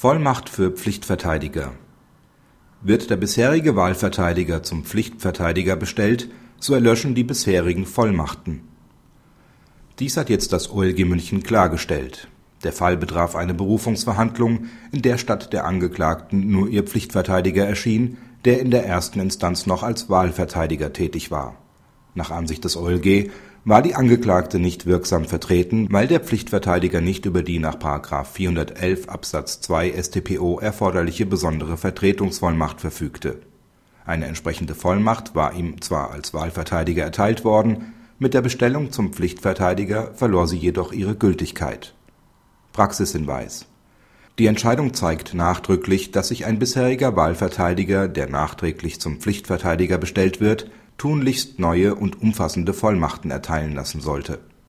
Vollmacht für Pflichtverteidiger Wird der bisherige Wahlverteidiger zum Pflichtverteidiger bestellt, so erlöschen die bisherigen Vollmachten. Dies hat jetzt das OLG München klargestellt. Der Fall betraf eine Berufungsverhandlung, in der statt der Angeklagten nur ihr Pflichtverteidiger erschien, der in der ersten Instanz noch als Wahlverteidiger tätig war. Nach Ansicht des OLG war die Angeklagte nicht wirksam vertreten, weil der Pflichtverteidiger nicht über die nach § 411 Absatz 2 StPO erforderliche besondere Vertretungsvollmacht verfügte. Eine entsprechende Vollmacht war ihm zwar als Wahlverteidiger erteilt worden, mit der Bestellung zum Pflichtverteidiger verlor sie jedoch ihre Gültigkeit. Praxishinweis Die Entscheidung zeigt nachdrücklich, dass sich ein bisheriger Wahlverteidiger, der nachträglich zum Pflichtverteidiger bestellt wird tunlichst neue und umfassende Vollmachten erteilen lassen sollte